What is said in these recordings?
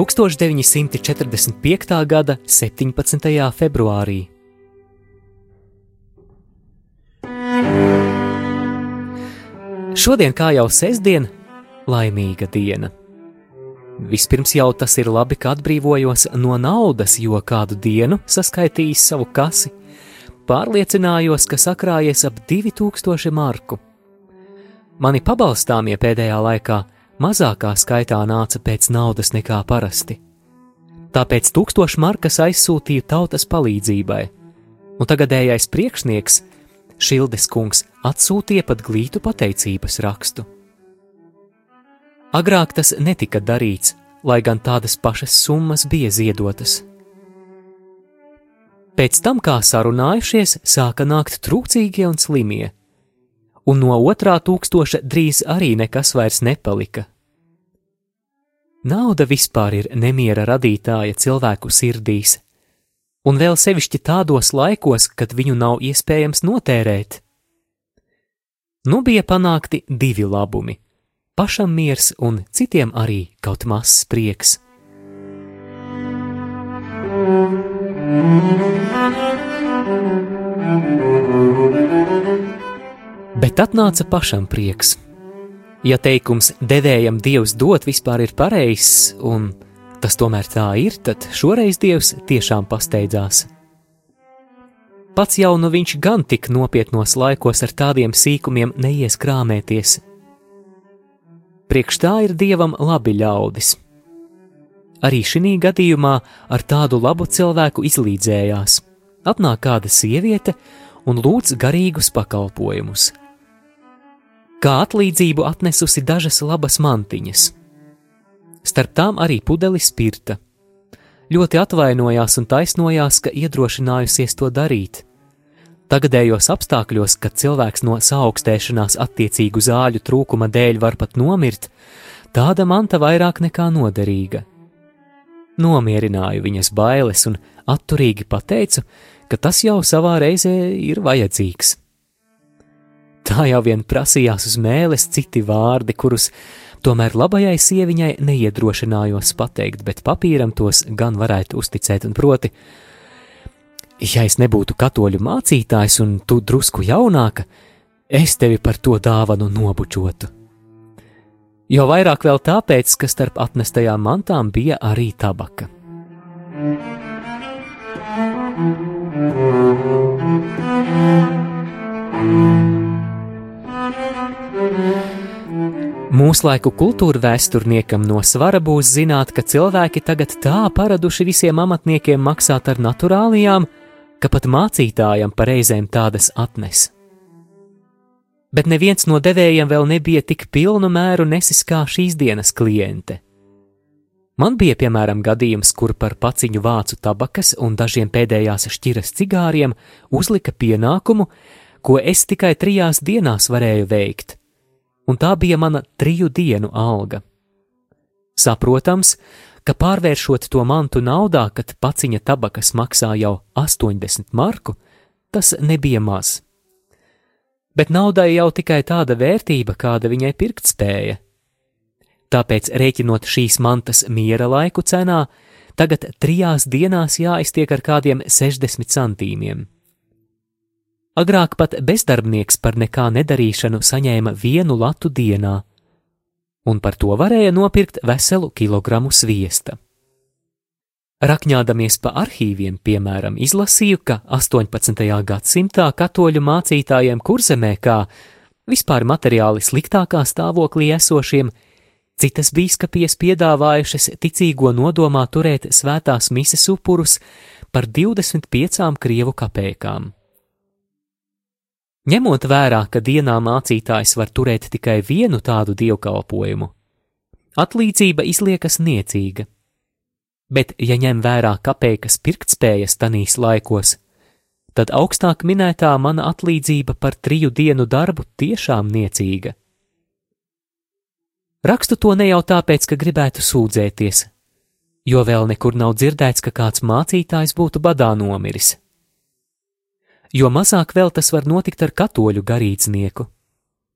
1945. gada 17. februārī. Šodien, kā jau sestdien, laimīga diena. Vispirms jau tas ir labi, ka atbrīvojos no naudas, jo kādu dienu saskaitījis savu kasi, pārliecinājos, ka sakrājies ap 2000 marku. Mani pabalstāmie pēdējā laikā mazākā skaitā nāca pēc naudas nekā parasti. Tāpēc tūkstoši markas aizsūtīja tautas palīdzībai, un tagadējais priekšnieks, Šildes kungs, atsūtīja pat glītu pateicības rakstu. Agrāk tas netika darīts, lai gan tādas pašas summas bija ziedotas. Pēc tam, kā sarunājušies, sāka nākt trūcīgie un slimie un no otrā tūkstoša drīz arī nekas vairs nepalika. Nauda vispār ir nemiera radītāja cilvēku sirdīs, un vēl sevišķi tādos laikos, kad viņu nav iespējams notērēt. Nu bija panākti divi labumi - pašam miers un citiem arī kaut mazs prieks. Bet atnāca pašam prieks ja teikums devējam Dievs dot vispār ir pareizs, un tas tomēr tā ir, tad šoreiz Dievs tiešām pasteidzās. Pats jau nu viņš gan tik nopietnos laikos ar tādiem sīkumiem neies krāmēties. Priekš tā ir Dievam labi ļaudis. Arī šī gadījumā ar tādu labu cilvēku izlīdzējās. Atnāk kāda sieviete un lūdz garīgus pakalpojumus kā atlīdzību atnesusi dažas labas mantiņas. Starp tām arī pudelis spirta. Ļoti atvainojās un taisnojās, ka iedrošinājusies to darīt. Tagadējos apstākļos, kad cilvēks no saaugstēšanās attiecīgu zāļu trūkuma dēļ var pat nomirt, tāda manta vairāk nekā noderīga. Nomierināju viņas bailes un atturīgi pateicu, ka tas jau savā reizē ir vajadzīgs. Tā jau vien prasījās uz mēles citi vārdi, kurus tomēr labajai sieviņai neiedrošinājos pateikt, bet papīram tos gan varētu uzticēt, un proti, ja es nebūtu katoļu mācītājs un tu drusku jaunāka, es tevi par to dāvanu nobučotu. Jo vairāk vēl tāpēc, ka starp atnestajām mantām bija arī tabaka. Thank you. Mūslaiku kultūra vēsturniekam no svara būs zināt, ka cilvēki tagad tā paraduši visiem amatniekiem maksāt ar naturālijām, ka pat mācītājam pareizēm tādas atnes. Bet neviens no devējiem vēl nebija tik pilnu mēru nesis kā šīs dienas kliente. Man bija piemēram gadījums, kur par paciņu vācu tabakas un dažiem pēdējās šķiras cigāriem uzlika pienākumu, ko es tikai trijās dienās varēju veikt un tā bija mana triju dienu alga. Saprotams, ka pārvēršot to mantu naudā, kad paciņa tabakas maksā jau 80 marku, tas nebija maz. Bet naudai jau tikai tāda vērtība, kāda viņai pirktspēja. Tāpēc, rēķinot šīs mantas miera laiku cenā, tagad trijās dienās jāiztiek ar kādiem 60 centīmiem. Agrāk pat bezdarbnieks par nekā nedarīšanu saņēma vienu latu dienā, un par to varēja nopirkt veselu kilogramu sviesta. Rakņādamies pa arhīviem, piemēram, izlasīju, ka 18. gadsimtā katoļu mācītājiem kurzemē, kā vispār materiāli sliktākā stāvoklī esošiem, Citas bīskapijas piedāvājušas ticīgo nodomā turēt svētās mises upurus par 25 krievu kapēkām. Ņemot vērā, ka dienā mācītājs var turēt tikai vienu tādu dievkalpojumu, atlīdzība izliekas niecīga. Bet, ja ņem vērā kapeikas pirktspējas tanīs laikos, tad augstāk minētā mana atlīdzība par triju dienu darbu tiešām niecīga. Rakstu to ne jau tāpēc, ka gribētu sūdzēties, jo vēl nekur nav dzirdēts, ka kāds mācītājs būtu badā nomiris. Jo mazāk vēl tas var notikt ar katoļu garīdznieku,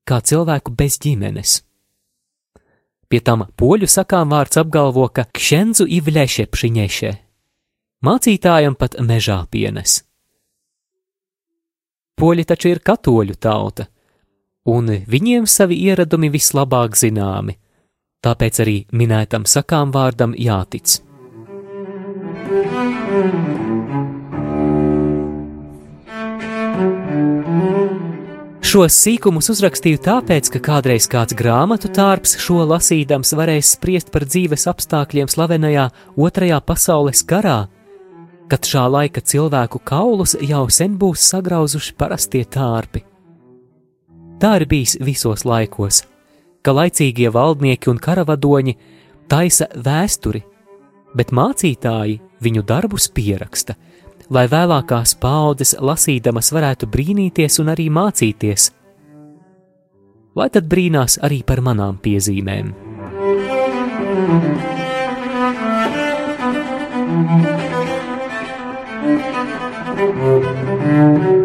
kā cilvēku bez ģimenes. Pie tam poļu sakām vārds apgalvo, ka kšenzu ivļeše pšiņeše. Mācītājam pat mežā pienes. Poļi taču ir katoļu tauta, un viņiem savi ieradumi vislabāk zināmi, tāpēc arī minētam sakām vārdam jātic. Šos sīkumus uzrakstīju tāpēc, ka kādreiz kāds grāmatu tārps šo lasīdams varēs spriest par dzīves apstākļiem slavenajā Otrajā pasaules karā, kad šā laika cilvēku kaulus jau sen būs sagrauzuši parastie tārpi. Tā ir bijis visos laikos, ka laicīgie valdnieki un karavadoņi taisa vēsturi, bet mācītāji viņu darbus pieraksta, lai vēlākās paudzes lasīdamas varētu brīnīties un arī mācīties. Vai tad brīnās arī par manām piezīmēm? Thank you.